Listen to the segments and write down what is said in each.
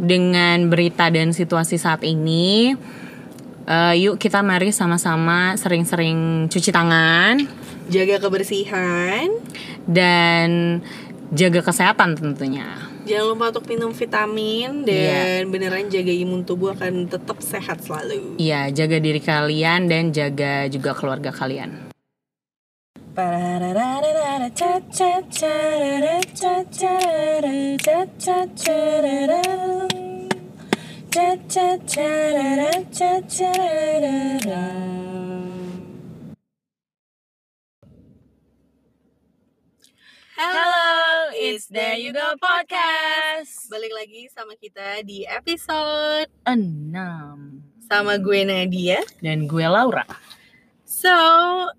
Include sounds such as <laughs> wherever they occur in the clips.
dengan berita dan situasi saat ini. Uh, yuk kita mari sama-sama sering-sering cuci tangan, jaga kebersihan, dan jaga kesehatan tentunya. Jangan lupa untuk minum vitamin dan yeah. beneran jaga imun tubuh akan tetap sehat selalu. Iya, jaga diri kalian dan jaga juga keluarga kalian. Hello, it's There You Go Podcast. Balik lagi sama kita di episode 6 Sama gue Nadia. Dan gue Laura So,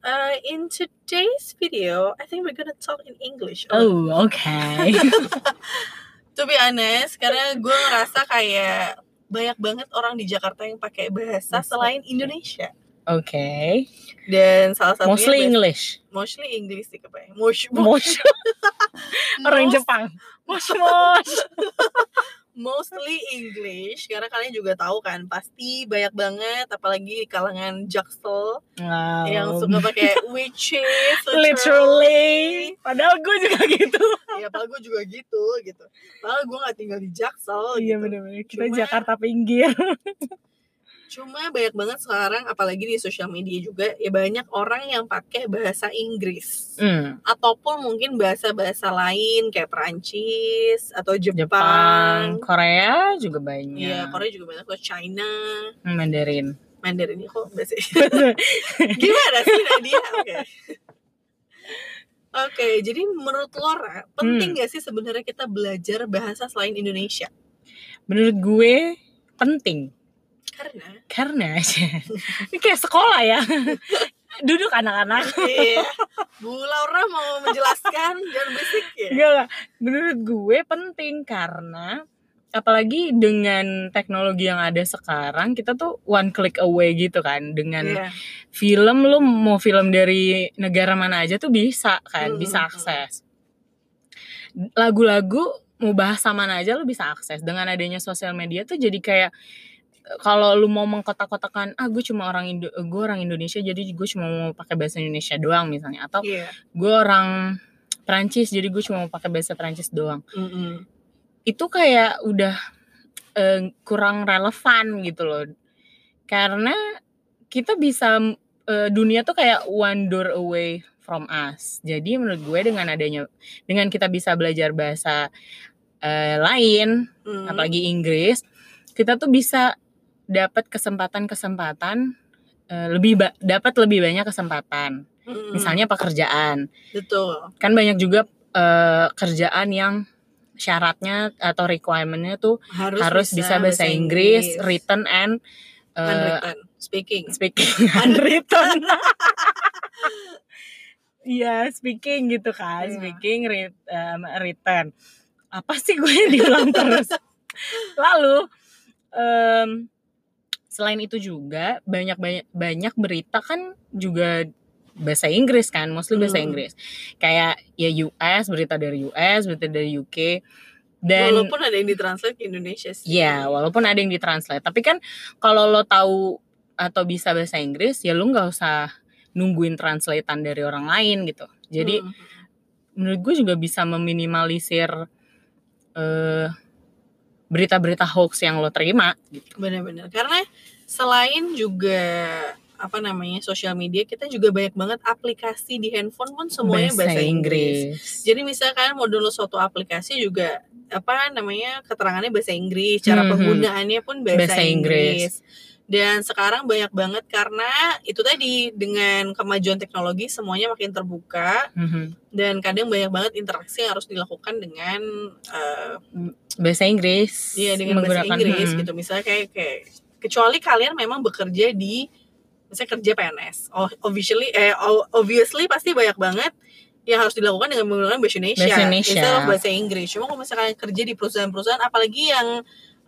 uh, in today's video, I think we're gonna talk in English. Oh, okay. <laughs> to be honest, karena gue ngerasa kayak banyak banget orang di Jakarta yang pakai bahasa selain Indonesia. Oke. Okay. Dan salah satunya mostly English. Mostly English sih kebanyakan. Mosh, mosh. <laughs> orang Jepang. Mosh mosh. <laughs> mostly English karena kalian juga tahu kan pasti banyak banget apalagi kalangan jaksel wow. yang suka pakai which is <laughs> literally. Padahal gue juga <laughs> gitu. Ya padahal gue juga gitu gitu. Padahal gue gak tinggal di jaksel iya gitu. bener-bener. Kita Cuma, Jakarta pinggir <laughs> Cuma banyak banget sekarang apalagi di sosial media juga ya banyak orang yang pakai bahasa Inggris mm. ataupun mungkin bahasa-bahasa lain kayak Perancis atau Jepang. Jepang, Korea juga banyak. Iya, Korea juga banyak. Atau China. Mandarin. Mandarin ini kok bahasa <laughs> Gimana sih Nadia? Oke. Okay. Oke, okay, jadi menurut Laura, penting hmm. gak sih sebenarnya kita belajar bahasa selain Indonesia? Menurut gue penting karena? Karena aja. Ini kayak sekolah ya. <laughs> Duduk anak-anak. Iya. Bu Laura mau menjelaskan jangan berisik ya? Enggak menurut gue penting karena apalagi dengan teknologi yang ada sekarang kita tuh one click away gitu kan. Dengan yeah. film lu mau film dari negara mana aja tuh bisa kan hmm. bisa akses. Lagu-lagu mau bahasa mana aja lu bisa akses. Dengan adanya sosial media tuh jadi kayak kalau lu mau mengkotak-kotakan ah gue cuma orang Indo gue orang Indonesia jadi gue cuma mau pakai bahasa Indonesia doang misalnya atau yeah. gue orang Prancis jadi gue cuma mau pakai bahasa Prancis doang mm -hmm. itu kayak udah uh, kurang relevan gitu loh karena kita bisa uh, dunia tuh kayak one door away from us jadi menurut gue dengan adanya dengan kita bisa belajar bahasa uh, lain mm -hmm. apalagi Inggris kita tuh bisa dapat kesempatan-kesempatan uh, lebih dapat lebih banyak kesempatan. Hmm. Misalnya pekerjaan. Betul. Kan banyak juga uh, kerjaan yang syaratnya atau requirementnya tuh harus, harus bisa, bisa bahasa Inggris, Inggris, written and uh, unwritten. speaking. Speaking <laughs> unwritten. <laughs> Iya, speaking gitu kan, yeah. speaking um, written. Apa sih gue diulang <laughs> terus? Lalu um, selain itu juga banyak banyak banyak berita kan juga bahasa Inggris kan, mostly bahasa hmm. Inggris. Kayak ya US, berita dari US, berita dari UK. Dan walaupun ada yang ditranslate ke Indonesia sih. Ya, walaupun ada yang ditranslate. Tapi kan kalau lo tahu atau bisa bahasa Inggris, ya lo nggak usah nungguin translatean dari orang lain gitu. Jadi hmm. menurut gue juga bisa meminimalisir uh, berita-berita hoax yang lo terima gitu. Benar-benar. Karena selain juga apa namanya sosial media kita juga banyak banget aplikasi di handphone pun semuanya bahasa, bahasa Inggris. Inggris. Jadi misalkan mau download suatu aplikasi juga apa namanya keterangannya bahasa Inggris, cara hmm, penggunaannya pun bahasa, bahasa Inggris. Inggris. Dan sekarang banyak banget karena itu tadi dengan kemajuan teknologi semuanya makin terbuka mm-hmm. dan kadang banyak banget interaksi yang harus dilakukan dengan uh, bahasa Inggris. Iya dengan bahasa Inggris hmm. gitu. Misalnya kayak kayak kecuali kalian memang bekerja di misalnya kerja PNS. Oh, obviously eh obviously pasti banyak banget yang harus dilakukan dengan menggunakan bahasa Indonesia, bahasa Indonesia. bahasa Inggris. Cuma kalau misalkan kerja di perusahaan-perusahaan apalagi yang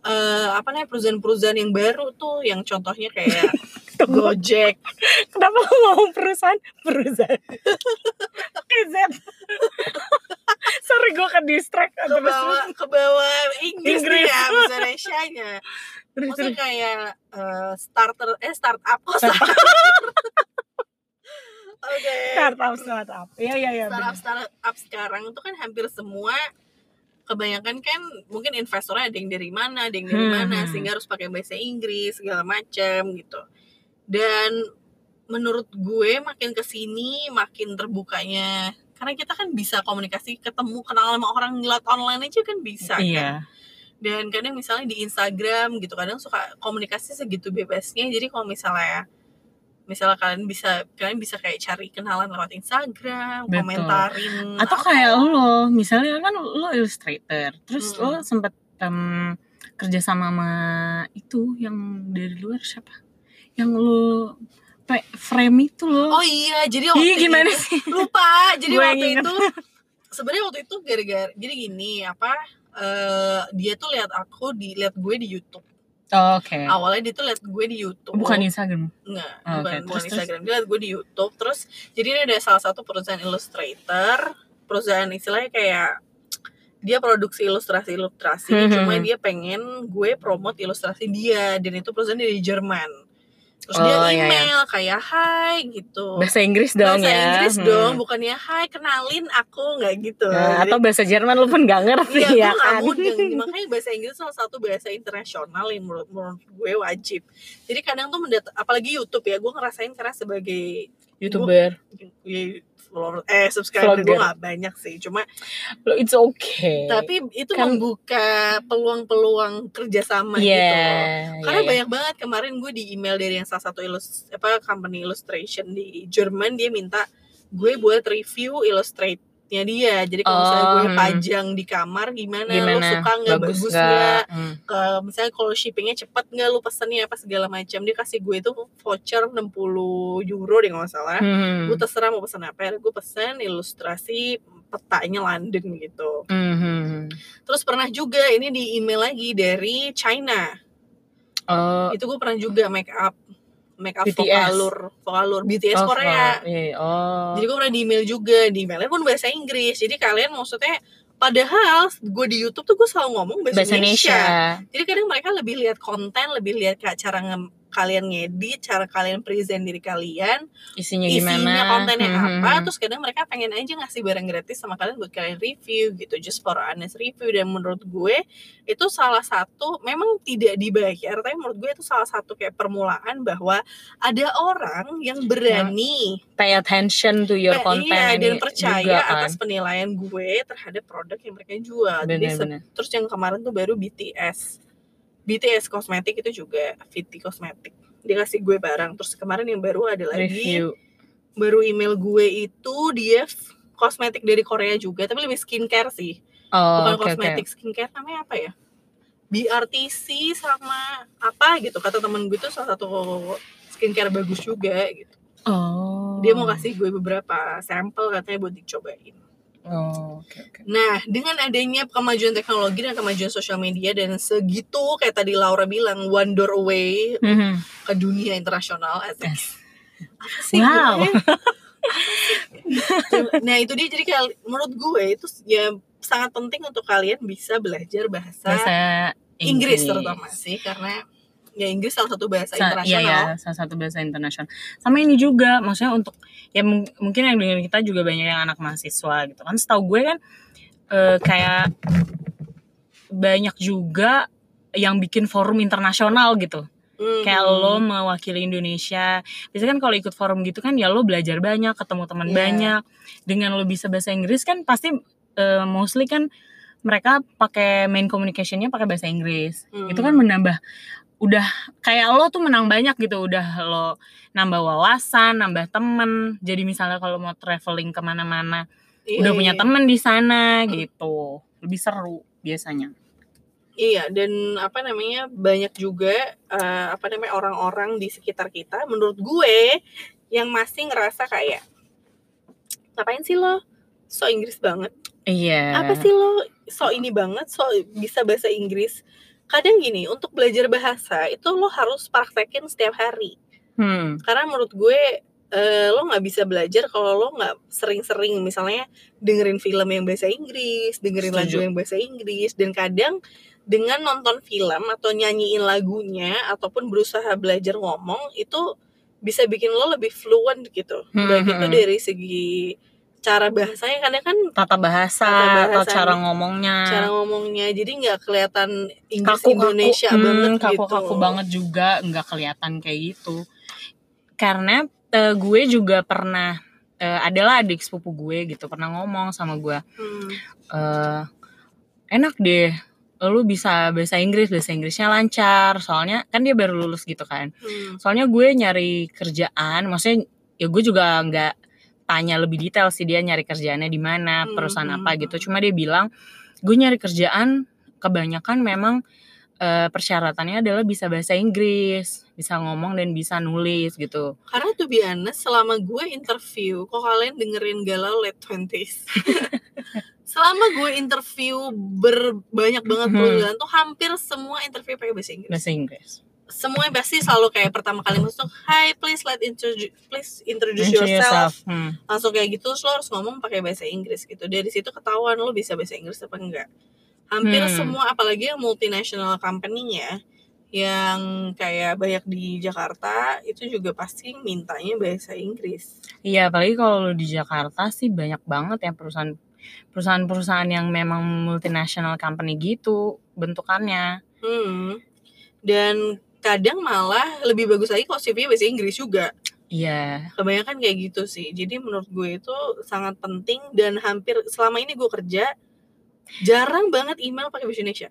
uh, apa namanya perusahaan-perusahaan yang baru tuh yang contohnya kayak <laughs> Gojek. Kenapa mau perusahaan perusahaan? <laughs> <laughs> Sorry gue ke distract ke bawah ke bawah Inggris, Inggris. ya bisa Indonesia-nya. Terus, Maksudnya kayak eh, starter eh startup oh Startup. <laughs> Oke. startup startup iya iya iya startup startup sekarang itu kan hampir semua kebanyakan kan mungkin investornya ada yang dari mana, ada yang dari Hmm, mana hmm. sehingga harus pakai bahasa Inggris segala macam gitu. Dan menurut gue makin ke sini makin terbukanya karena kita kan bisa komunikasi ketemu kenal sama orang lewat online aja kan bisa kan iya dan kadang misalnya di Instagram gitu kadang suka komunikasi segitu bebasnya jadi kalau misalnya misalnya kalian bisa kalian bisa kayak cari kenalan lewat Instagram Betul. komentarin atau apa. kayak lo misalnya kan lo illustrator terus Mm-mm. lo sempet em, kerja sama sama itu yang dari luar siapa yang lo frame itu lo oh iya jadi waktu Ih, gimana itu, <laughs> sih lupa jadi waktu itu sebenarnya waktu itu gara-gara jadi gini apa eh, dia tuh lihat aku di lihat gue di YouTube Oh, oke awalnya dia tuh lihat gue di YouTube bukan Instagram Enggak, Oh, bukan, oke. bukan Terus, terus? Instagram. Dia liat gue di YouTube. Terus, jadi ini ada salah satu perusahaan illustrator. Perusahaan istilahnya kayak dia produksi ilustrasi-ilustrasi. Hmm, Cuma hmm. dia pengen gue promote ilustrasi dia. Dan itu perusahaan dari Jerman. Terus dia Oh, iya, iya. email kayak, hai gitu. bahasa Inggris dong Bahasa ya Inggris Hmm. dong, bukannya hai kenalin aku nggak gitu. Nah, Jadi- atau bahasa Jerman lo pun gak ngerti Iya, ya kan mudeng. <laughs> Makanya bahasa Inggris salah satu bahasa internasional yang menurut, menurut gue wajib. Jadi kadang tuh mendat apalagi YouTube ya, gue ngerasain karena sebagai youtuber ya, follower eh subscriber gue gak banyak sih. Cuma lo it's okay tapi itu Kan- membuka peluang-peluang kerjasama Iya, gitu. iya, Karena iya. banyak banget kemarin gue di email dari yang salah satu ilus apa company illustration di Jerman dia minta gue buat review illustrate-nya dia. Jadi kalau misalnya Oh, gue hmm. pajang di kamar gimana, lo gimana suka nggak bagus nggak? nggak? Hmm. ke misalnya kalau shippingnya cepat nggak lu pesennya apa segala macam dia kasih gue itu voucher 60 euro deh nggak salah Hmm. gue terserah mau pesen apa gue pesen ilustrasi petanya London gitu Hmm, terus pernah juga ini di email lagi dari China Oh, itu gue pernah juga make up make up BTS. vokalur vokalur BTS oh, Korea wow. Iya, oh. jadi gue pernah di email juga di emailnya pun bahasa Inggris jadi kalian maksudnya padahal gue di YouTube tuh gue selalu ngomong bahasa, bahasa Indonesia. Jadi kadang mereka lebih lihat konten, lebih lihat kayak cara nge- kalian ngedit, cara kalian present diri kalian, Isinya isinya gimana? kontennya Hmm, apa. hmm, Terus kadang mereka pengen aja ngasih barang gratis sama kalian buat kalian review gitu, just for honest review. Dan menurut gue itu salah satu, memang tidak dibayar, tapi menurut gue itu salah satu kayak permulaan bahwa ada orang yang berani. Pay attention to your content iya, dan percaya juga kan. atas penilaian gue terhadap produk yang mereka jual. Jadi se- Bener-bener. terus yang kemarin tuh baru BTS BTS kosmetik itu juga Fiti kosmetik. Dia kasih gue barang. Terus kemarin yang baru ada lagi. Review. baru email gue itu dia kosmetik dari Korea juga tapi lebih skincare sih. Oh, bukan kosmetik skincare namanya apa ya? BRTC sama apa gitu. Kata temen gue tuh salah satu skincare bagus juga gitu. Oh. dia mau kasih gue beberapa sampel katanya buat dicobain Oh, oke oke. Nah, dengan adanya kemajuan teknologi dan kemajuan sosial media dan segitu kayak tadi Laura bilang one door away Mhm. ke dunia internasional asik. Yes. Apa sih Wow. gue? <laughs> nah, itu dia jadi kayak menurut gue itu ya sangat penting untuk kalian bisa belajar bahasa, Bahasa Inggris, terutama sih karena ya Inggris salah satu bahasa Sa- iya internasional. ya, salah satu bahasa internasional. Sama ini juga, maksudnya untuk ya mung- mungkin yang dengan kita juga banyak yang anak mahasiswa gitu kan. Setahu gue kan eh, kayak banyak juga yang bikin forum internasional gitu. Mhm. Kayak lo mewakili Indonesia. Biasanya kan kalau ikut forum gitu kan ya lo belajar banyak, ketemu teman Iya. banyak. Dengan lo bisa bahasa Inggris kan pasti eh, mostly kan mereka pakai main communicationnya pakai bahasa Inggris. Mhm. Itu kan menambah udah kayak lo tuh menang banyak gitu udah lo nambah wawasan nambah temen jadi misalnya kalau mau traveling ke mana-mana Iya, udah punya iya. temen di sana gitu lebih seru biasanya Iya, dan apa namanya banyak juga eh, apa namanya orang-orang di sekitar kita. Menurut gue yang masih ngerasa kayak ngapain sih lo so Inggris banget? iya Apa sih lo so ini banget, so bisa bahasa Inggris? Kadang gini, untuk belajar bahasa itu lo harus praktekin setiap hari. hmm. Karena menurut gue eh, lo nggak bisa belajar kalau lo nggak sering-sering misalnya dengerin film yang bahasa Inggris, dengerin lagu Setuju. yang bahasa Inggris, dan kadang dengan nonton film atau nyanyiin lagunya ataupun berusaha belajar ngomong itu bisa bikin lo lebih fluent gitu. Hmm, Baik itu hmm. dari segi cara bahasanya karena kan tata bahasa Tata atau bahasanya. cara ngomongnya cara ngomongnya jadi nggak kelihatan Inggris kaku Indonesia kaku, banget hmm, kaku gitu. kaku banget juga nggak kelihatan kayak gitu karena eh, gue juga pernah eh, adalah adik sepupu gue gitu pernah ngomong sama gue Hmm. eh enak deh lu bisa bahasa Inggris bahasa Inggrisnya lancar soalnya kan dia baru lulus gitu kan Hmm. soalnya gue nyari kerjaan maksudnya ya gue juga nggak tanya lebih detail sih dia nyari kerjaannya di mana Hmm, perusahaan hmm, apa gitu cuma dia bilang gue nyari kerjaan kebanyakan memang eh, persyaratannya adalah bisa bahasa Inggris bisa ngomong dan bisa nulis gitu Karena tuh biasa selama gue interview, kok kalian dengerin galau late 20s. <laughs> selama gue interview berbanyak banget Hmm. perusahaan tuh hampir semua interview pakai bahasa Inggris. bahasa Inggris Semua pasti selalu kayak pertama kali masuk, "Hi, please let introduce please introduce Introduce yourself." Hmm. Langsung kayak gitu, terus lo harus ngomong pakai bahasa Inggris gitu. Dari situ ketahuan lo bisa bahasa Inggris apa enggak. Hampir Hmm. semua apalagi yang multinational company-nya yang kayak banyak di Jakarta itu juga pasti mintanya bahasa Inggris. Iya, apalagi kalau di Jakarta sih banyak banget ya perusahaan perusahaan-perusahaan yang memang multinational company gitu bentukannya. Hmm. Dan kadang malah lebih bagus lagi kalau CV bahasa Inggris juga. Iya. Kebanyakan kayak gitu sih. Jadi menurut gue itu sangat penting dan hampir selama ini gue kerja jarang banget email pakai bahasa Indonesia.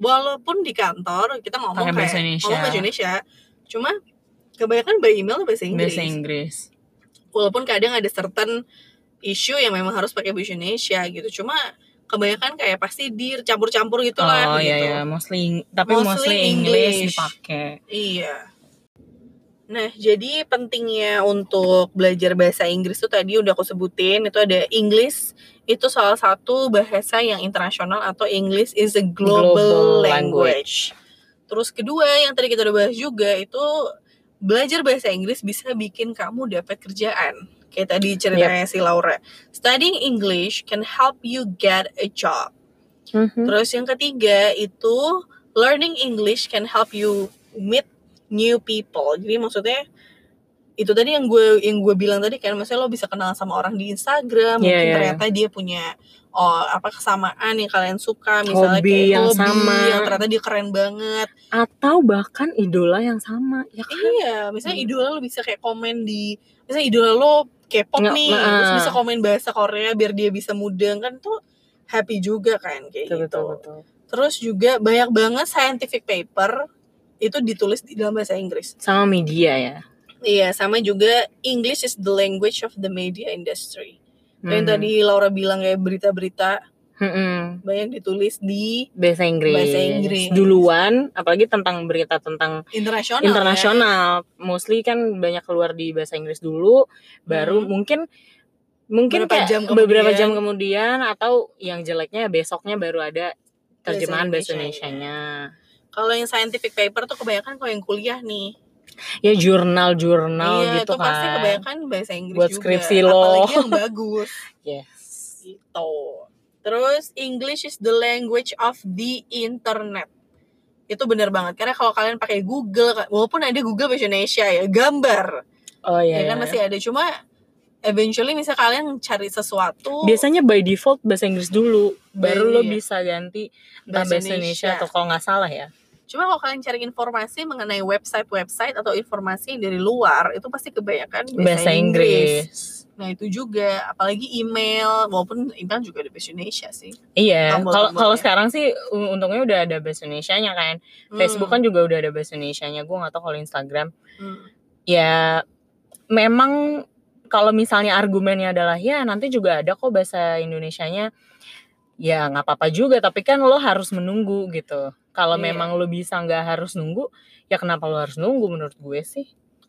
Walaupun di kantor kita ngomong Pakai bahasa Indonesia. ngomong bahasa Indonesia, cuma kebanyakan by email bahasa Inggris. Bahasa Inggris. Walaupun kadang ada certain issue yang memang harus pakai bahasa Indonesia gitu. Cuma kebanyakan kayak pasti dicampur-campur gitu lah oh gitu. iya ya, mostly tapi Mostly mostly, English, English. dipakai. Iya. Nah, jadi pentingnya untuk belajar bahasa Inggris itu tadi udah aku sebutin, itu ada English, itu salah satu bahasa yang internasional atau English is a global, Global language. Terus kedua yang tadi kita udah bahas juga itu belajar bahasa Inggris bisa bikin kamu dapat kerjaan. Kayak tadi ceritanya si Laura. Studying English can help you get a job. Mhm. Terus yang ketiga itu learning English can help you meet new people. Jadi maksudnya itu tadi yang gue yang gue bilang tadi kan, maksudnya lo bisa kenal sama orang di Instagram, Iya, mungkin iya. ternyata dia punya oh apa kesamaan yang kalian suka, misalnya Hobi kayak yang hobi sama. yang ternyata dia keren banget. Atau bahkan idola yang sama, ya kan? Iya, misalnya Hmm. idola lo bisa kayak komen di misalnya idola lo K-pop Nggak, nih, nah. terus bisa komen bahasa Korea biar dia bisa mudeng kan tuh happy juga kan kayak Betul, gitu. betul, betul. Terus juga banyak banget scientific paper itu ditulis di dalam bahasa Inggris. Sama media ya. Iya, sama juga English is the language of the media industry. Kayak yang tadi Laura bilang kayak berita-berita Mm-mm. banyak ditulis di bahasa Inggris. Bahasa Inggris. Duluan, apalagi tentang berita tentang internasional. ya. internasional. Mostly kan banyak keluar di bahasa Inggris dulu, baru Hmm. mungkin mungkin Beberapa kayak jam beberapa kemudian. jam kemudian atau yang jeleknya besoknya baru ada terjemahan bahasa Indonesianya. Indonesia-nya. Kalau yang scientific paper tuh kebanyakan kalau yang kuliah nih. Ya jurnal-jurnal iya, gitu itu pasti kan. kebanyakan bahasa Inggris Buat juga. skripsi lo. Apalagi yang bagus. <laughs> Yes. gitu. Terus English is the language of the internet. Itu benar banget karena kalau kalian pakai Google, walaupun ada Google bahasa Indonesia ya, gambar, Oh iya. ya kan iya. masih ada. Cuma eventually misal kalian cari sesuatu Biasanya by default bahasa Inggris dulu, baru lo Iya. bisa ganti Bahasa bahasa Indonesia Indonesia. atau kalau nggak salah ya. Cuma kalau kalian cari informasi mengenai website-website atau informasi dari luar, itu pasti kebanyakan bahasa, Bahasa Inggris. Inggris. Nah itu juga, apalagi email, walaupun email juga ada bahasa Indonesia sih. Iya, kalau kalau sekarang sih un- untungnya udah ada bahasa Indonesia-nya kan. Facebook Hmm, kan juga udah ada bahasa Indonesia-nya. Gue nggak tahu kalau Instagram. hmm. Ya memang kalau misalnya argumennya adalah ya nanti juga ada kok bahasa Indonesia-nya. Ya nggak apa-apa juga, tapi kan lo harus menunggu gitu. Kalau Iya. memang lo bisa nggak harus nunggu, ya kenapa lo harus nunggu menurut gue sih?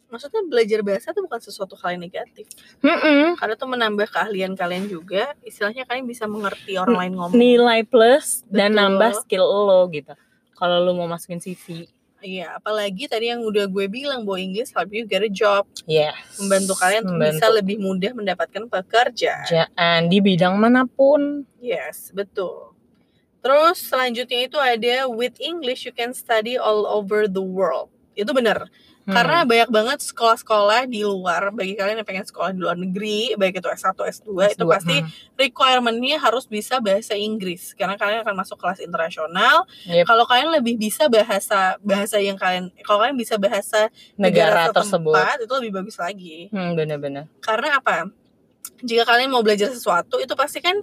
Maksudnya belajar bahasa itu bukan sesuatu hal yang negatif. Mm-mm. Karena itu menambah keahlian kalian juga. Istilahnya kalian bisa mengerti orang lain ngomong. Nilai plus dan Betul. nambah skill lo gitu. Kalau lo mau masukin CV. Iya, apalagi tadi yang udah gue bilang bahwa English help you get a job. Yes. Membantu kalian untuk bisa Membantu lebih mudah mendapatkan pekerjaan. pekerjaan di bidang mana pun. Yes, betul. Terus selanjutnya itu ada with English you can study all over the world. Itu benar. Hmm. Karena banyak banget sekolah-sekolah di luar bagi kalian yang pengen sekolah di luar negeri, baik itu S1, S2, S2 itu pasti hmm. requirementnya harus bisa bahasa Inggris karena kalian akan masuk kelas internasional. Yep. Kalau kalian lebih bisa bahasa bahasa yang kalian kalau kalian bisa bahasa negara, negara tersebut itu lebih bagus lagi. Hmm, benar-benar. Karena apa? Jika kalian mau belajar sesuatu itu pasti kan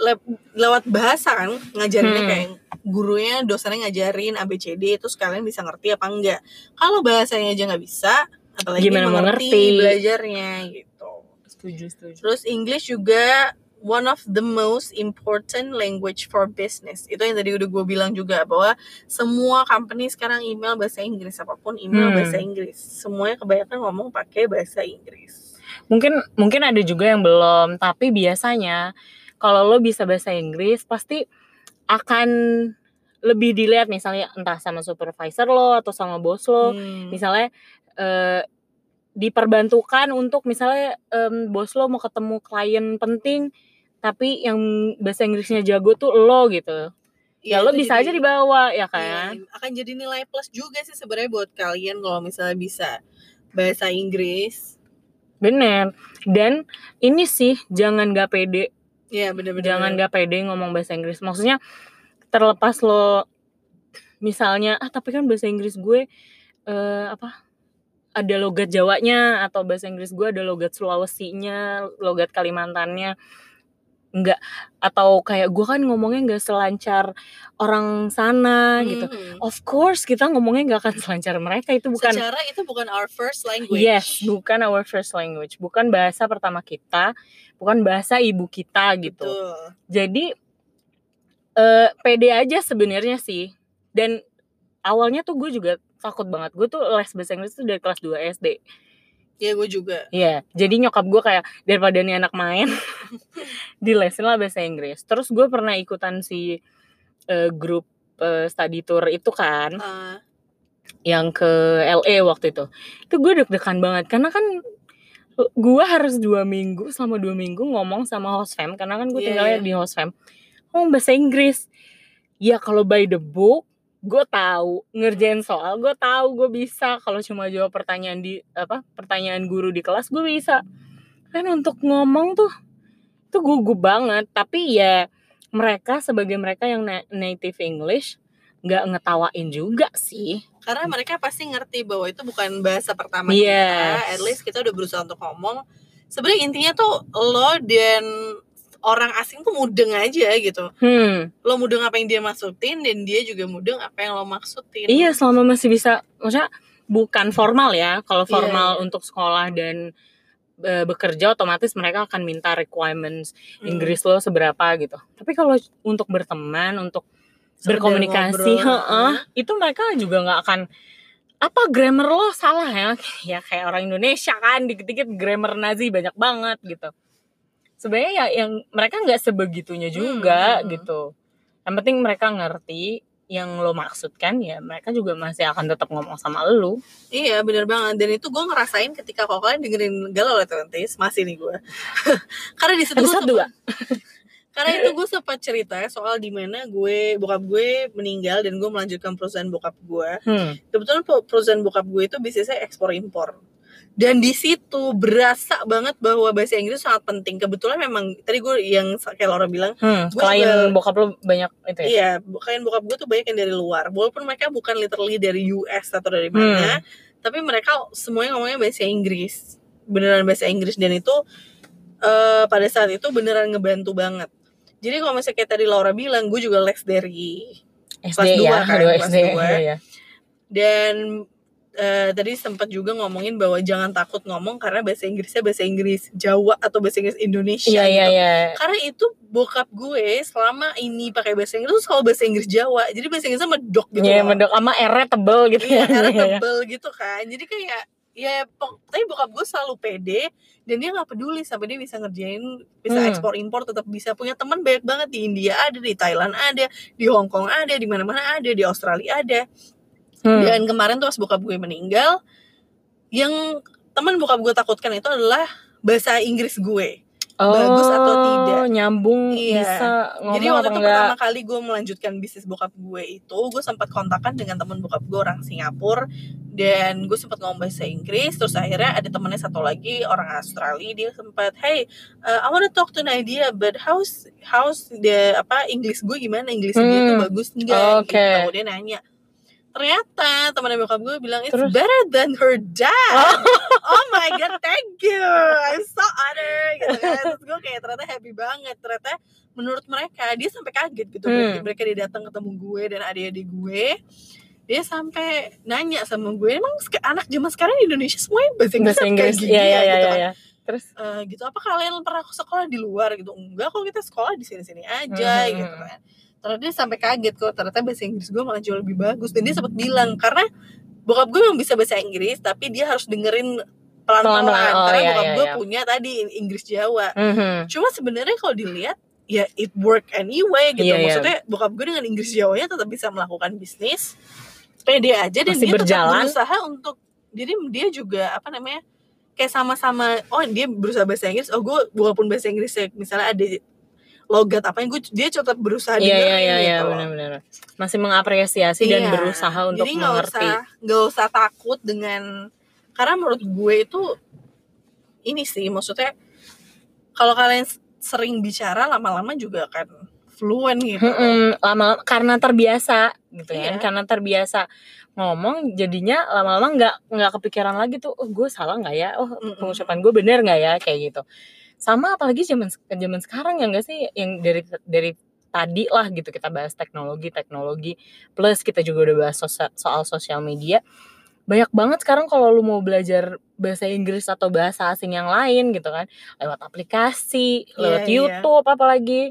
le lewat bahasa kan ngajarinnya hmm. kayak gurunya dosennya ngajarin ABCD itu sekalian bisa ngerti apa enggak kalau bahasanya aja nggak bisa apalagi Gimana mengerti, mengerti belajarnya gitu setuju setuju terus English juga one of the most important language for business. Itu yang tadi udah gue bilang juga bahwa semua company sekarang email bahasa Inggris apa pun email hmm. bahasa Inggris. Semuanya kebanyakan ngomong pakai bahasa Inggris. Mungkin mungkin ada juga yang belum, tapi biasanya kalau lo bisa bahasa Inggris pasti akan lebih dilihat misalnya entah sama supervisor lo atau sama bos lo. Hmm. misalnya eh, diperbantukan untuk misalnya um, bos lo mau ketemu klien penting tapi yang bahasa Inggrisnya jago tuh lo gitu. Ya, ya lo bisa jadi, aja dibawa ya kan? ya, akan jadi nilai plus juga sih sebenarnya buat kalian kalau misalnya bisa bahasa Inggris. Bener. Dan ini sih jangan gak pede Iya bener-bener. Jangan gak pede ngomong bahasa Inggris. Maksudnya terlepas lo misalnya ah tapi kan bahasa Inggris gue uh, apa ada logat Jawanya atau bahasa Inggris gue ada logat Sulawesinya, logat Kalimantannya enggak atau kayak gue kan ngomongnya nggak selancar orang sana hmm. gitu. Of course kita ngomongnya nggak akan <laughs> selancar mereka itu bukan. Secara itu bukan our first language. Yes, bukan our first language, bukan bahasa pertama kita, bukan bahasa ibu kita gitu. Betul. Jadi uh, pede aja sebenarnya sih. Dan awalnya tuh gue juga takut banget. Gue tuh les bahasa Inggris tuh dari kelas 2 SD Iya gue juga. Iya, jadi nyokap gue kayak daripada nih anak main, <laughs> di lesin lah bahasa Inggris. Terus gue pernah ikutan si uh, grup uh, study tour itu kan, uh. yang ke LA waktu itu. Itu gue deg-degan banget karena kan gue harus dua minggu selama dua minggu ngomong sama host fam karena kan gue yeah, tinggalnya yeah. di host fam ngomong bahasa Inggris ya kalau by the book gue tahu ngerjain soal gue tahu gue bisa. Kalau cuma jawab pertanyaan di apa pertanyaan guru di kelas gue bisa. Kan untuk ngomong tuh itu gugup banget. Tapi ya mereka sebagai mereka yang native English nggak ngetawain juga sih. Karena mereka pasti ngerti bahwa itu bukan bahasa pertama yes. kita. At least kita udah berusaha untuk ngomong. Sebenarnya intinya tuh lo dan orang asing tuh mudeng aja gitu. Hmm. Lo mudeng apa yang dia maksudin dan dia juga mudeng apa yang lo maksudin. Iya, selama masih bisa maksudnya bukan formal ya. Kalau iya, formal yeah, untuk sekolah dan e, bekerja otomatis mereka akan minta requirements hmm. Inggris lo seberapa gitu. Tapi kalau untuk berteman, untuk berkomunikasi, heeh, itu mereka juga nggak akan apa grammar lo salah ya <laughs> ya kayak orang Indonesia kan dikit-dikit grammar Nazi banyak banget gitu sebenarnya ya yang mereka nggak sebegitunya juga hmm. gitu. Yang penting mereka ngerti yang lo maksudkan ya mereka juga masih akan tetap ngomong sama lo. Iya bener banget. Dan itu gue ngerasain ketika kalau kalian dengerin galau Twenties masih nih gue <laughs> karena di situ dua <laughs> karena itu gue sempat cerita soal di mana gue bokap gue meninggal dan gue melanjutkan perusahaan bokap gue hmm. kebetulan perusahaan bokap gue itu bisnisnya ekspor impor dan di situ berasa banget bahwa bahasa Inggris sangat penting. Kebetulan memang tadi gue yang kayak Laura bilang hmm, klien juga, bokap lo banyak itu ya? Iya klien bokap gue tuh banyak yang dari luar. Walaupun mereka bukan literally dari US atau dari mana hmm. tapi mereka semuanya ngomongnya bahasa Inggris. Beneran bahasa Inggris. Dan itu uh, pada saat itu beneran ngebantu banget. Jadi kalau misalnya kayak tadi Laura bilang gue juga les dari SD kelas 2 ya, kan kelas SD, 2 ya, ya. dan uh, tadi sempat juga ngomongin bahwa jangan takut ngomong karena bahasa Inggrisnya bahasa Inggris Jawa atau bahasa Inggris Indonesia yeah, gitu. Yeah, yeah. Karena itu bokap gue selama ini pakai bahasa Inggris selalu bahasa Inggris Jawa. Jadi bahasa Inggrisnya medok gitu. Iya, yeah, medok sama R tebel gitu Iya, R <laughs> tebel gitu kan. Jadi kayak ya tapi bokap gue selalu pede dan dia nggak peduli sampai dia bisa ngerjain bisa hmm. ekspor impor tetap bisa punya teman banyak banget di India ada di Thailand ada di Hong Kong ada di mana mana ada di Australia ada Hmm. Dan kemarin tuh pas bokap gue meninggal, yang teman bokap gue takutkan itu adalah bahasa Inggris gue. oh, bagus atau tidak nyambung Iya. bisa ngomong Jadi waktu itu enggak pertama kali gue melanjutkan bisnis bokap gue itu, gue sempat kontakkan dengan teman bokap gue orang Singapura dan gue sempat ngomong bahasa Inggris. Terus akhirnya ada temennya satu lagi orang Australia, dia sempat, hey, uh, I wanna talk to Nadia, but how's how's the apa Inggris gue gimana? Inggris dia tuh Hmm. bagus enggak? Oke. Gitu. Dia nanya. Ternyata temannya bokap gue bilang it's Terus? better than her dad. oh my god, thank you. I'm so honored gitu kan. <laughs> Terus gue kayak ternyata happy banget. Ternyata menurut mereka dia sampai kaget gitu Hmm. mereka dia datang ketemu gue dan adik-adik gue dia sampai nanya sama gue emang anak zaman sekarang di Indonesia semuanya bahasa Inggris bahasa kayak Inggris gini iya ya, iya gitu iya kan. iya terus Eh, gitu apa kalian pernah sekolah di luar gitu enggak kok kita sekolah di sini-sini aja Mhm. gitu kan ternyata dia sampai kaget kok ternyata bahasa Inggris gue malah jauh lebih bagus dan dia sempat bilang karena bokap gue memang bisa bahasa Inggris tapi dia harus dengerin pelan-pelan oh, karena iya, bokap iya, gue iya. punya tadi Inggris Jawa Mhm. cuma sebenarnya kalau dilihat ya it work anyway gitu Iya, iya. maksudnya bokap gue dengan Inggris Jawanya tetap bisa melakukan bisnis pede aja dan Masih dia berjalan. tetap berusaha untuk jadi dia juga apa namanya kayak sama-sama oh dia berusaha bahasa Inggris oh gue walaupun bahasa Inggris misalnya ada logat apa yang gue dia tetap berusaha iya iya dengerin iya iya gitu loh. benar-benar masih mengapresiasi dan Iya. berusaha untuk jadi nggak mengerti usah nggak usah takut dengan karena menurut gue itu ini sih maksudnya kalau kalian sering bicara lama-lama juga akan fluent gitu Mm-mm, lama karena terbiasa gitu Iya. kan karena terbiasa ngomong jadinya lama-lama nggak nggak kepikiran lagi tuh oh gue salah nggak ya oh Mm-mm. pengucapan gue bener nggak ya kayak gitu sama apalagi zaman zaman sekarang ya enggak sih? Yang dari dari tadi lah gitu kita bahas teknologi teknologi plus kita juga udah bahas sosa- soal sosial media. Banyak banget sekarang kalau lu mau belajar bahasa Inggris atau bahasa asing yang lain gitu kan. Lewat aplikasi lewat Iya, iya. YouTube apalagi.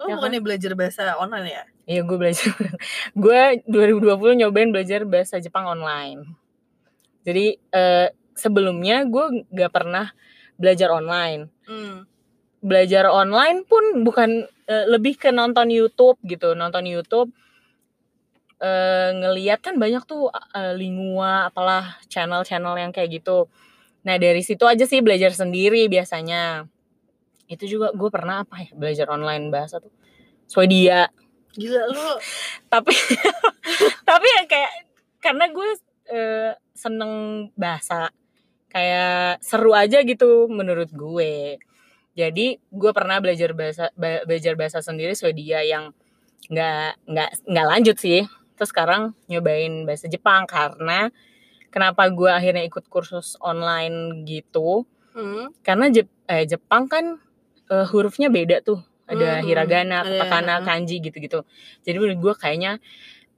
Lo Ya kan? bukannya belajar bahasa online ya? Iya gue belajar <laughs> Gue 2020 nyobain belajar bahasa Jepang online. Jadi eh, sebelumnya gue gak pernah belajar online. Hmm. Belajar online pun bukan eh, lebih ke nonton YouTube gitu. Nonton YouTube eh, ngeliat kan banyak tuh eh, lingua apalah channel-channel yang kayak gitu. Nah dari situ aja sih belajar sendiri biasanya. Itu juga gue pernah apa ya belajar online bahasa tuh. Swedia. Gila lo <laughs> tapi <laughs> tapi ya kayak karena gue eh, seneng bahasa kayak seru aja gitu menurut gue. Jadi gue pernah belajar bahasa ba- belajar bahasa sendiri Swedia yang nggak nggak nggak lanjut sih. Terus sekarang nyobain bahasa Jepang karena kenapa gue akhirnya ikut kursus online gitu? Hmm. karena Jep- eh, Jepang kan eh, hurufnya beda tuh. Ada Hmm, hiragana, katakana, kanji gitu-gitu. Jadi menurut gue kayaknya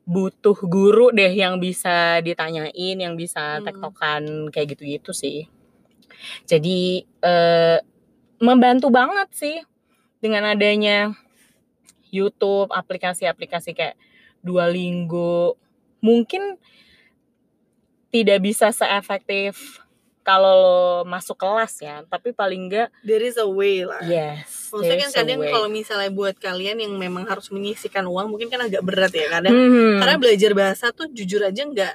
butuh guru deh yang bisa ditanyain, yang bisa Hmm. tektokan kayak gitu-gitu sih. Jadi eh, membantu banget sih dengan adanya YouTube, aplikasi-aplikasi kayak Duolingo. Mungkin tidak bisa seefektif kalau lo masuk kelas ya, tapi paling enggak there is a way lah yes. Maksudnya kan kadang kalau misalnya buat kalian yang memang harus menyisikan uang mungkin kan agak berat ya kadang Mhm. karena belajar bahasa tuh jujur aja nggak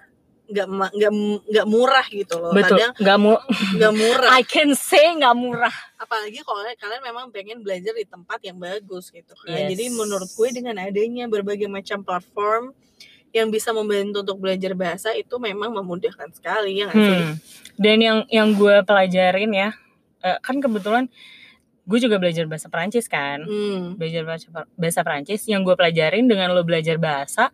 nggak nggak nggak murah gitu loh betul kadang nggak mu nggak murah I can say nggak murah apalagi kalau kalian memang pengen belajar di tempat yang bagus gitu kan Yes. jadi menurut gue dengan adanya berbagai macam platform yang bisa membantu untuk belajar bahasa itu memang memudahkan sekali ya nggak sih Hmm. dan yang yang gue pelajarin ya eh, kan kebetulan gue juga belajar bahasa Perancis kan hmm. belajar bahasa bahasa Perancis yang gue pelajarin dengan lo belajar bahasa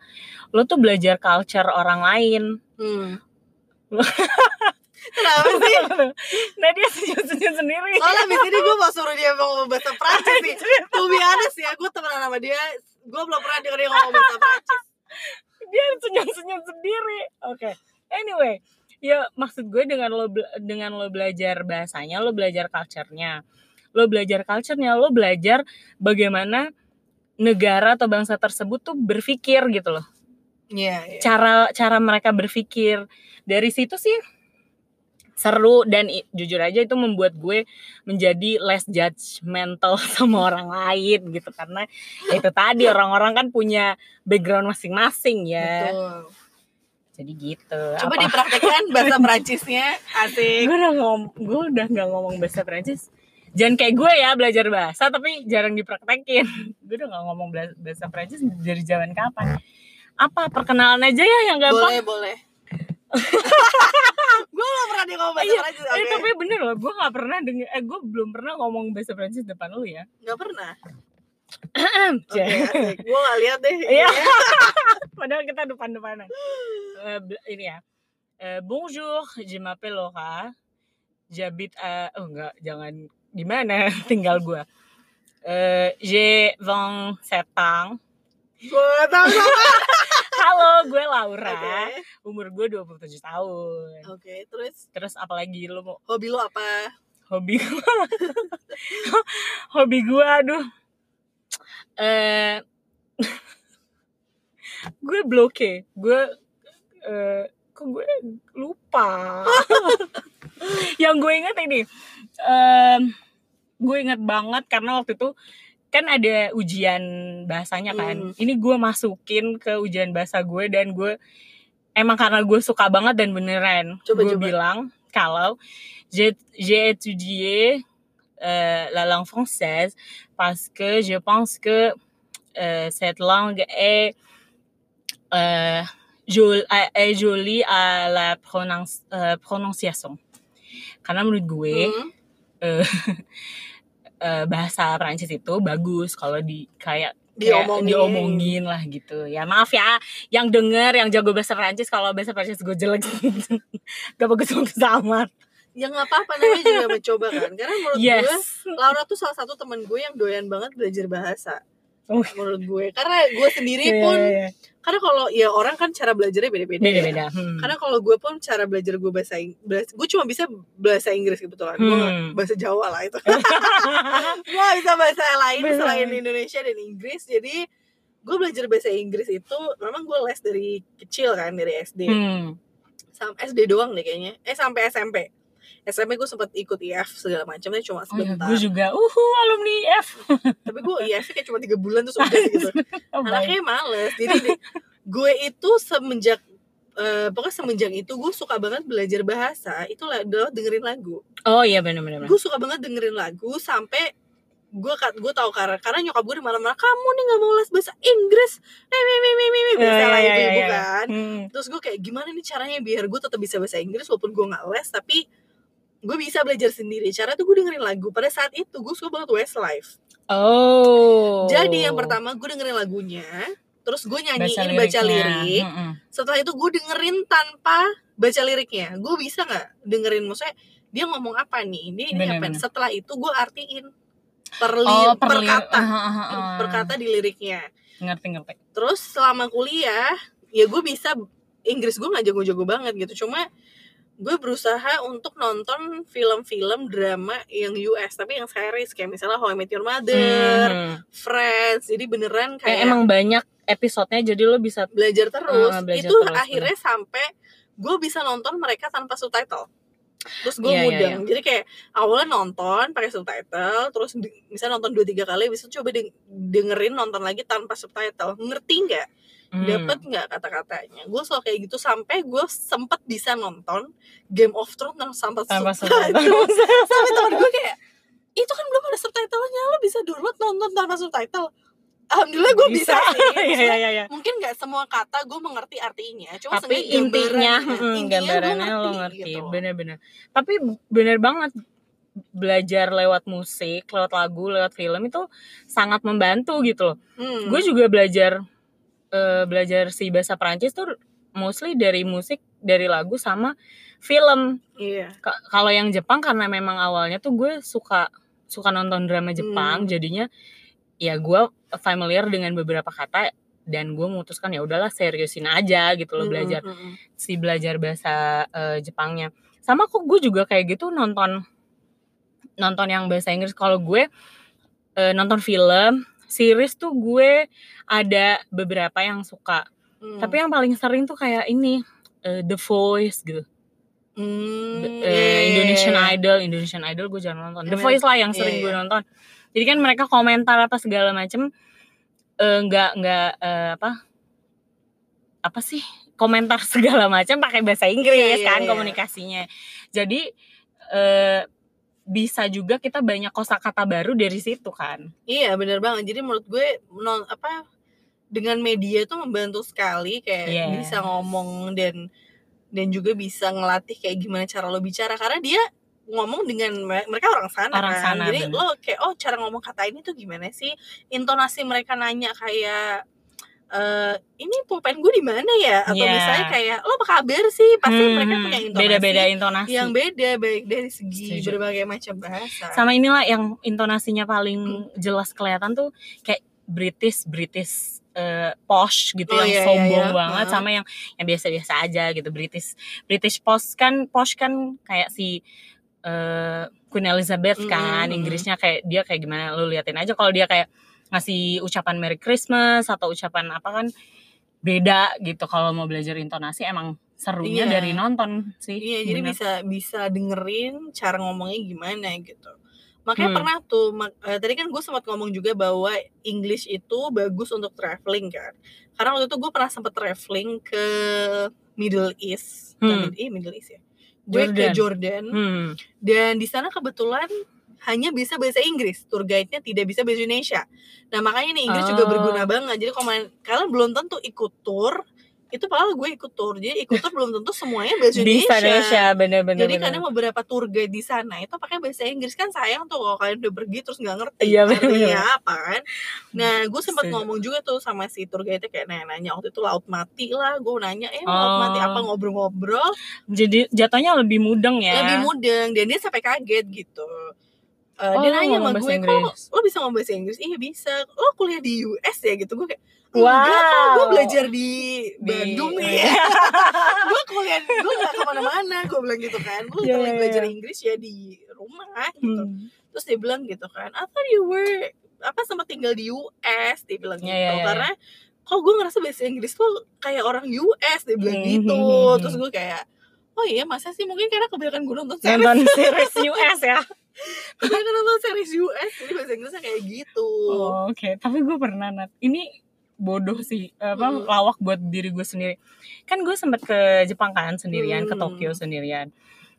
lo tuh belajar culture orang lain Hmm. <laughs> Kenapa sih? nah dia senyum-senyum sendiri Soalnya abis ini gue mau suruh dia ngomong bahasa <laughs> Prancis nih To be honest ya, gue temenan sama dia Gue belum pernah denger dia ngomong bahasa Prancis <laughs> dia senyum-senyum sendiri. Oke. Anyway, ya maksud gue dengan lo dengan lo belajar bahasanya, lo belajar culture-nya. Lo belajar culture-nya, lo belajar bagaimana negara atau bangsa tersebut tuh berpikir gitu loh. Iya, iya Cara cara mereka berpikir. Dari situ sih seru dan jujur aja itu membuat gue menjadi less judgmental <laughs> sama orang lain gitu. Karena ya itu tadi orang-orang kan punya background masing-masing ya. Betul. Jadi gitu. Coba Apa- dipraktekkan <laughs> bahasa Prancisnya Asik. Gue udah ngom gue udah nggak ngomong bahasa Prancis jangan kayak gue ya belajar bahasa tapi jarang dipraktekin. Gue udah gak ngomong bahasa Prancis dari zaman kapan. Apa perkenalan aja ya yang gampang? Boleh boleh <laughs> gue gak pernah dia ngomong bahasa Iya, Prancis eh, oke. tapi bener loh gue gak pernah denger eh gue belum pernah ngomong bahasa Prancis depan lu ya Gak pernah Oke asik Gue gak lihat deh Iya. <laughs> Padahal kita depan-depanan. Eh, bel- ini ya. Eh, bonjour, je m'appelle Laura. J'habite à... Oh enggak, jangan gimana <laughs> tinggal gua. Eh, j'ai 27 ans. Gue tau Halo, gue Laura. Oke Umur gue 27 tahun. Oke terus Terus apalagi lu mau Hobi lo apa? hobi gua? <laughs> hobi gua aduh. Eh <laughs> gue bloke. Gue eh kok gue lupa. <laughs> Yang gue ingat ini em, gue ingat banget karena waktu itu kan ada ujian bahasanya kan. Hmm. Ini gue masukin ke ujian bahasa gue dan gue emang karena gue suka banget dan beneran Coba, gue coba. bilang kalau j'ai étudié euh, la langue française parce que je pense que euh, cette langue est, euh, jol- est- jolie à la prononce- euh, prononciation. Karena menurut gue Hmm. eh, <laughs> eh, bahasa Prancis itu bagus kalau di kayak kayak Diomongin. diomongin lah gitu. Ya maaf ya yang denger yang jago bahasa Prancis kalau bahasa Prancis gue jelek. <laughs> Gak bagus bagus amat. Ya apa-apa namanya juga mencoba kan. Karena menurut gue yes Laura tuh salah satu temen gue yang doyan banget belajar bahasa Oh. Menurut gue Karena gue sendiri Iya, pun iya, iya. Karena kalau ya orang kan cara belajarnya beda-beda beda ya. beda hmm. Karena kalau gue pun cara belajar gue bahasa Inggris, gue cuma bisa bahasa Inggris kebetulan. Gue nggak- Hmm. bahasa Jawa lah itu. <laughs> gue bisa bahasa lain Bener. selain Indonesia dan Inggris. Jadi gue belajar bahasa Inggris itu memang gue les dari kecil kan dari SD. Hmm. Sampai SD doang deh kayaknya. Eh sampai SMP. SMP gue sempat ikut IF segala macam, tapi cuma Oh ya, sebentar. gue juga, uhu alumni F. <laughs> Tapi gue IF kayak cuma tiga bulan terus udah gitu. <laughs> Oh, anaknya males jadi di- gue itu semenjak eh, pokoknya semenjak itu gue suka banget belajar bahasa itu lah adalah dengerin lagu Oh iya benar-benar. gue suka banget dengerin lagu sampai gue gue tahu karena karena nyokap gue di malam-malam kamu nih nggak mau les bahasa Inggris nih nih nih nih nih biasa lah Iya, ibu iya, ibu iya. kan Hmm. terus gue kayak gimana nih caranya biar gue tetap bisa bahasa Inggris walaupun gue nggak les tapi gue bisa belajar sendiri cara tuh gue dengerin lagu pada saat itu gue suka banget Westlife Oh. jadi yang pertama gue dengerin lagunya terus gue nyanyiin baca, liriknya. lirik Mm-mm. setelah itu gue dengerin tanpa baca liriknya gue bisa nggak dengerin maksudnya dia ngomong apa nih ini ini Bener, apa bener. setelah itu gue artiin per, li- Oh, per perli- kata ah, ah, ah, ah. per kata di liriknya Ngerti ngerti. terus selama kuliah ya gue bisa Inggris gue nggak jago-jago banget gitu cuma gue berusaha untuk nonton film-film drama yang US tapi yang series kayak misalnya How I Met Your Mother, Hmm. Friends jadi beneran Kayak emang banyak episodenya jadi lo bisa belajar terus. Ah, belajar itu terus, akhirnya sampai gue bisa nonton mereka tanpa subtitle. Terus gue Iya, iya, mudeng jadi kayak awalnya nonton pakai subtitle terus misalnya nonton dua tiga kali bisa coba deng- dengerin nonton lagi tanpa subtitle. Ngerti nggak hmm. dapet nggak kata-katanya gue selalu kayak gitu sampai gue sempet bisa nonton Game of Thrones subtitle subtitle. <laughs> sampai temen gue kayak itu kan belum ada subtitlenya lo bisa download nonton tanpa subtitle alhamdulillah gue bisa, sih <laughs> Iya Maksudnya, iya iya. iya. mungkin nggak semua kata gue mengerti artinya cuma Tapi intinya, gambarannya, mm, intinya gambarannya lo ngerti, gitu. bener-bener. Tapi bener banget belajar lewat musik, lewat lagu, lewat film itu sangat membantu gitu loh. Hmm. Gue juga belajar eh, belajar si bahasa Prancis tuh mostly dari musik, dari lagu sama film. iya Ka- Kalau yang Jepang karena memang awalnya tuh gue suka suka nonton drama Jepang, Hmm. jadinya ya gue familiar dengan beberapa kata dan gue memutuskan ya udahlah seriusin aja gitu loh Hmm, belajar hmm, hmm. si belajar bahasa eh, Jepangnya. Sama kok gue juga kayak gitu nonton nonton yang bahasa Inggris. Kalau gue eh, nonton film, series tuh gue ada beberapa yang suka. Hmm. Tapi yang paling sering tuh kayak ini eh, The Voice gitu. Hmm, The- iya, Indonesian iya. Idol, Indonesian Idol gue jarang nonton. The Voice lah yang sering gue nonton. Jadi kan mereka komentar apa segala macem eh, nggak nggak eh, apa apa sih komentar <laughs> segala macam pakai bahasa Inggris iya, kan iya. komunikasinya. Jadi eh, bisa juga kita banyak kosakata baru dari situ kan iya bener banget jadi menurut gue non apa dengan media itu membantu sekali kayak yeah. bisa ngomong dan dan juga bisa ngelatih kayak gimana cara lo bicara karena dia ngomong dengan mereka orang sana orang kan. sana, jadi bener. lo kayak oh cara ngomong kata ini tuh gimana sih intonasi mereka nanya kayak uh, ini pulpen gue di mana ya atau yeah. misalnya kayak lo apa kabar sih pasti hmm, mereka punya intonasi beda-beda intonasi yang beda baik dari segi Setuju. berbagai macam bahasa sama inilah yang intonasinya paling hmm. jelas kelihatan tuh kayak British British uh, posh gitu oh, yang iya, iya sombong iya, banget uh sama yang yang biasa-biasa aja gitu British British posh kan posh kan kayak si uh, Queen Elizabeth kan mm -hmm. Inggrisnya kayak dia kayak gimana lu liatin aja kalau dia kayak ngasih ucapan Merry Christmas atau ucapan apa kan beda gitu kalau mau belajar intonasi emang serunya iya. dari nonton sih. Iya, jadi bisa bisa dengerin cara ngomongnya gimana gitu. Makanya hmm. pernah tuh uh, tadi kan gue sempat ngomong juga bahwa English itu bagus untuk traveling kan. Karena waktu itu gue pernah sempat traveling ke Middle East, hmm. eh Middle East ya. Gue ke Jordan. Hmm. Dan di sana kebetulan hanya bisa bahasa Inggris, tour guide-nya tidak bisa bahasa Indonesia. Nah makanya nih Inggris oh. juga berguna banget. Jadi kalau kalian belum tentu ikut tour, itu padahal gue ikut tour. Jadi ikut tour belum tentu semuanya bahasa Indonesia, Indonesia bener-bener jadi kadang beberapa tour guide di sana itu pakai bahasa Inggris. Kan sayang tuh kalau kalian udah pergi terus nggak ngerti iya, artinya apa kan? Nah gue sempat ngomong juga tuh sama si tour guide kayak nanya-nanya. Waktu itu laut mati lah gue nanya eh oh. laut mati apa? Ngobrol-ngobrol. Jadi jatuhnya lebih mudeng ya? Lebih mudeng. Dan dia sampai kaget gitu Uh, oh, dia nanya sama gue, kok lo bisa ngomong bahasa Inggris? Iya bisa. Lo kuliah di US ya gitu? Gue kayak, Wow. Enggak gue belajar di, Bandung nih. Ya. <laughs> gue kuliah, gue gak ke mana-mana. Gue bilang gitu kan. Gue yeah, yeah, belajar Inggris ya di rumah gitu. Hmm. Terus dia bilang gitu kan, apa you were apa sama tinggal di US? Dia bilang yeah, gitu. Yeah, yeah. Karena kok gue ngerasa bahasa Inggris tuh kayak orang US dia bilang hmm. gitu. Terus gue kayak, oh iya masa sih mungkin karena kebanyakan gue nonton series, nonton series US ya. Kebanyakan nonton series US jadi bahasa Inggrisnya kayak gitu. Oh, Oke, okay. tapi gue pernah nat. Ini bodoh sih apa hmm. lawak buat diri gue sendiri kan gue sempet ke Jepang kan sendirian hmm. ke Tokyo sendirian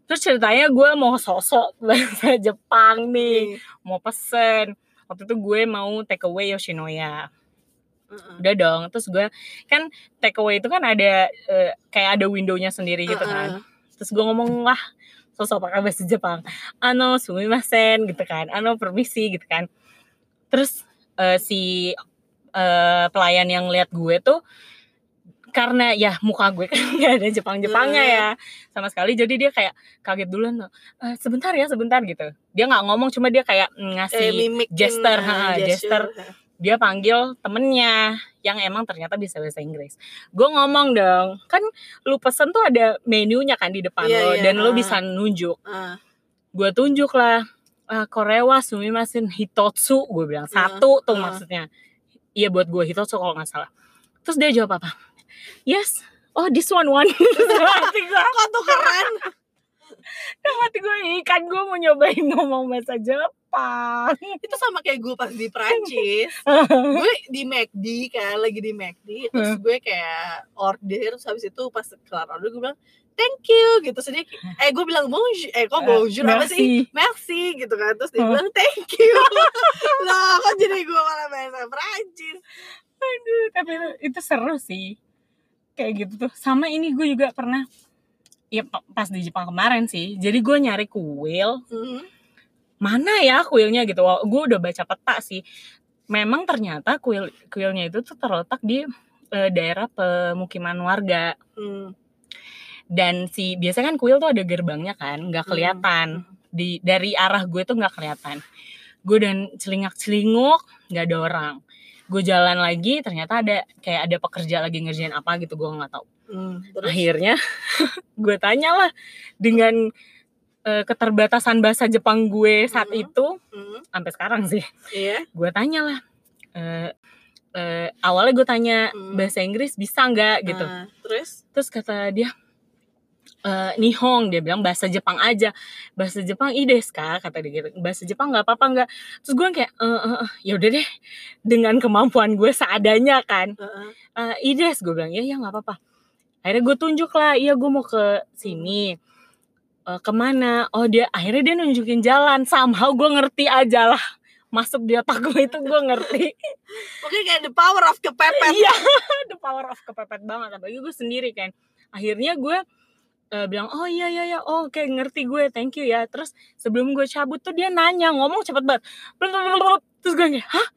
terus ceritanya gue mau sosok <laughs> bahasa Jepang nih hmm. mau pesen waktu itu gue mau take away Yoshinoya uh-uh. udah dong terus gue kan take away itu kan ada uh, kayak ada windownya sendiri gitu uh-uh. kan terus gue ngomong lah sosok pakai bahasa Jepang. Ano sumimasen gitu kan. Ano permisi gitu kan. Terus uh, si uh, pelayan yang lihat gue tuh karena ya muka gue kan <laughs> nggak ada Jepang-Jepangnya ya. Sama sekali. Jadi dia kayak kaget tuh e, sebentar ya sebentar gitu. Dia nggak ngomong cuma dia kayak ngasih eh, gesture ha, gesture dia panggil temennya yang emang ternyata bisa bahasa Inggris. Gue ngomong dong, kan lu pesen tuh ada menunya kan di depan yeah, lo yeah, dan uh, lu bisa nunjuk. Uh. Gue tunjuk lah, uh, Korewa sumimasen hitotsu, gue bilang satu uh, tuh uh. maksudnya iya buat gue Hitotsu kalau nggak salah terus dia jawab apa yes oh this one one <laughs> kok tuh keren Dan hati gue kan gue mau nyobain ngomong bahasa Jepang. Itu sama kayak gue pas di Prancis <laughs> gue di McD kan lagi di McD terus gue kayak order terus habis itu pas kelar order gue bilang thank you gitu. Sedikit eh gue bilang bonjour eh kok eh, bonjour uh, apa sih? merci. Gitu kan. Terus dia uh. bilang thank you. <laughs> Loh kok jadi gue malah bahasa Prancis aduh tapi itu, itu seru sih. Kayak gitu tuh. Sama ini gue juga pernah ya pas di Jepang kemarin sih. Jadi gue nyari kuil. Mm -hmm. mana ya kuilnya gitu. Gue udah baca peta sih. Memang ternyata kuil kuilnya itu tuh terletak di e, daerah pemukiman warga. Mm. Dan si biasa kan kuil tuh ada gerbangnya kan nggak hmm. kelihatan. Hmm. di dari arah gue tuh nggak kelihatan. Gue dan celingak celinguk nggak ada orang gue jalan lagi ternyata ada kayak ada pekerja lagi ngerjain apa gitu gue nggak tahu hmm, akhirnya <laughs> gue tanya lah dengan uh, keterbatasan bahasa Jepang gue saat hmm. itu hmm. sampai sekarang sih yeah. gue tanya lah uh, uh, awalnya gue tanya hmm. bahasa Inggris bisa nggak gitu uh, terus terus kata dia uh, Nihong dia bilang bahasa Jepang aja. Bahasa Jepang ides kak kata dia gitu. Bahasa Jepang nggak apa-apa nggak. Terus gue kayak e, uh, uh, ya udah deh dengan kemampuan gue seadanya kan. Uh, uh, ides gue bilang ya ya nggak apa-apa. Akhirnya gue tunjuk lah iya gue mau ke sini. Uh, ke mana? Oh dia akhirnya dia nunjukin jalan. Somehow gue ngerti aja lah. Masuk di otak gue itu gue ngerti. <laughs> Oke kayak the power of kepepet. Iya <laughs> the power of kepepet banget. Apalagi gue sendiri kan. Akhirnya gue uh, bilang oh iya iya iya. Oh, oke okay, ngerti gue. Thank you ya. Terus sebelum gue cabut tuh dia nanya ngomong cepet banget. Terus gue kayak hah?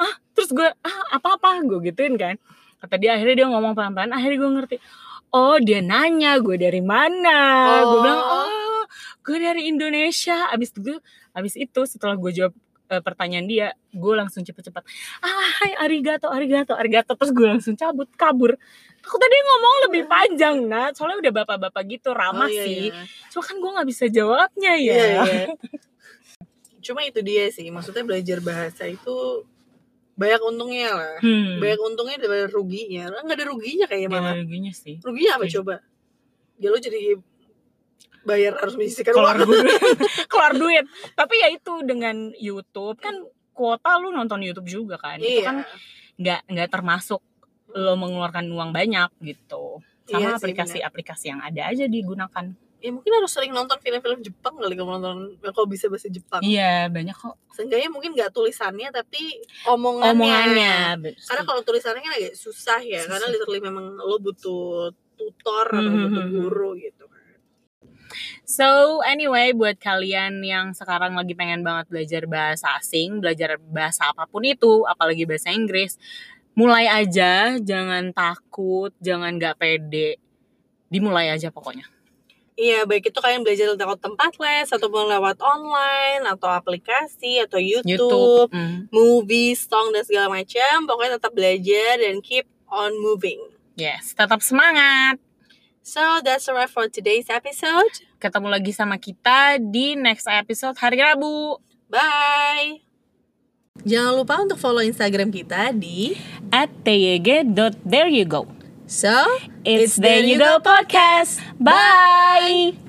Ah terus gue ah apa apa gue gituin kan. Kata dia akhirnya dia ngomong pelan pelan akhirnya gue ngerti oh dia nanya gue dari mana? Oh. gue bilang oh gue dari Indonesia. Abis itu abis itu setelah gue jawab uh, pertanyaan dia gue langsung cepet-cepet ah hai arigato arigato. Arigato terus gue langsung cabut kabur. Aku tadi ngomong lebih panjang nah soalnya udah bapak-bapak gitu ramah oh, iya, sih. iya. cuma kan gue nggak bisa jawabnya ya. Iya, iya. <laughs> cuma itu dia sih maksudnya belajar bahasa itu banyak untungnya lah. Hmm. banyak untungnya daripada ruginya. Nggak ada ruginya kayaknya malah ada ruginya sih. Ruginya apa okay. coba? Ya lo jadi bayar harus menyisihkan keluar duit <laughs> keluar duit tapi ya itu dengan YouTube kan kuota lu nonton YouTube juga kan iya. itu kan nggak nggak termasuk lo mengeluarkan uang banyak gitu sama aplikasi-aplikasi iya yang ada aja digunakan ya mungkin harus sering nonton film-film Jepang kali kalau nonton kalau bisa bahasa Jepang iya banyak kok seenggaknya mungkin nggak tulisannya tapi omongannya omongannya karena kalau tulisannya kan agak susah ya susah. karena literally memang lo butuh tutor atau mm -hmm. butuh hmm, hmm. guru gitu kan. So anyway buat kalian yang sekarang lagi pengen banget belajar bahasa asing, belajar bahasa apa pun itu, apalagi bahasa Inggris, mulai aja, jangan takut, jangan gak pede, dimulai aja pokoknya. Iya, baik itu kalian belajar lewat tempat les ataupun lewat online atau aplikasi atau YouTube, YouTube. Mm. movie, song dan segala macam. Pokoknya tetap belajar dan keep on moving. Yes, tetap semangat. So that's all right for today's episode. Ketemu lagi sama kita di next episode hari Rabu. Bye. Jangan lupa untuk follow Instagram kita di tyg.thereyougo. So, it's, it's There You Go Podcast. Bye!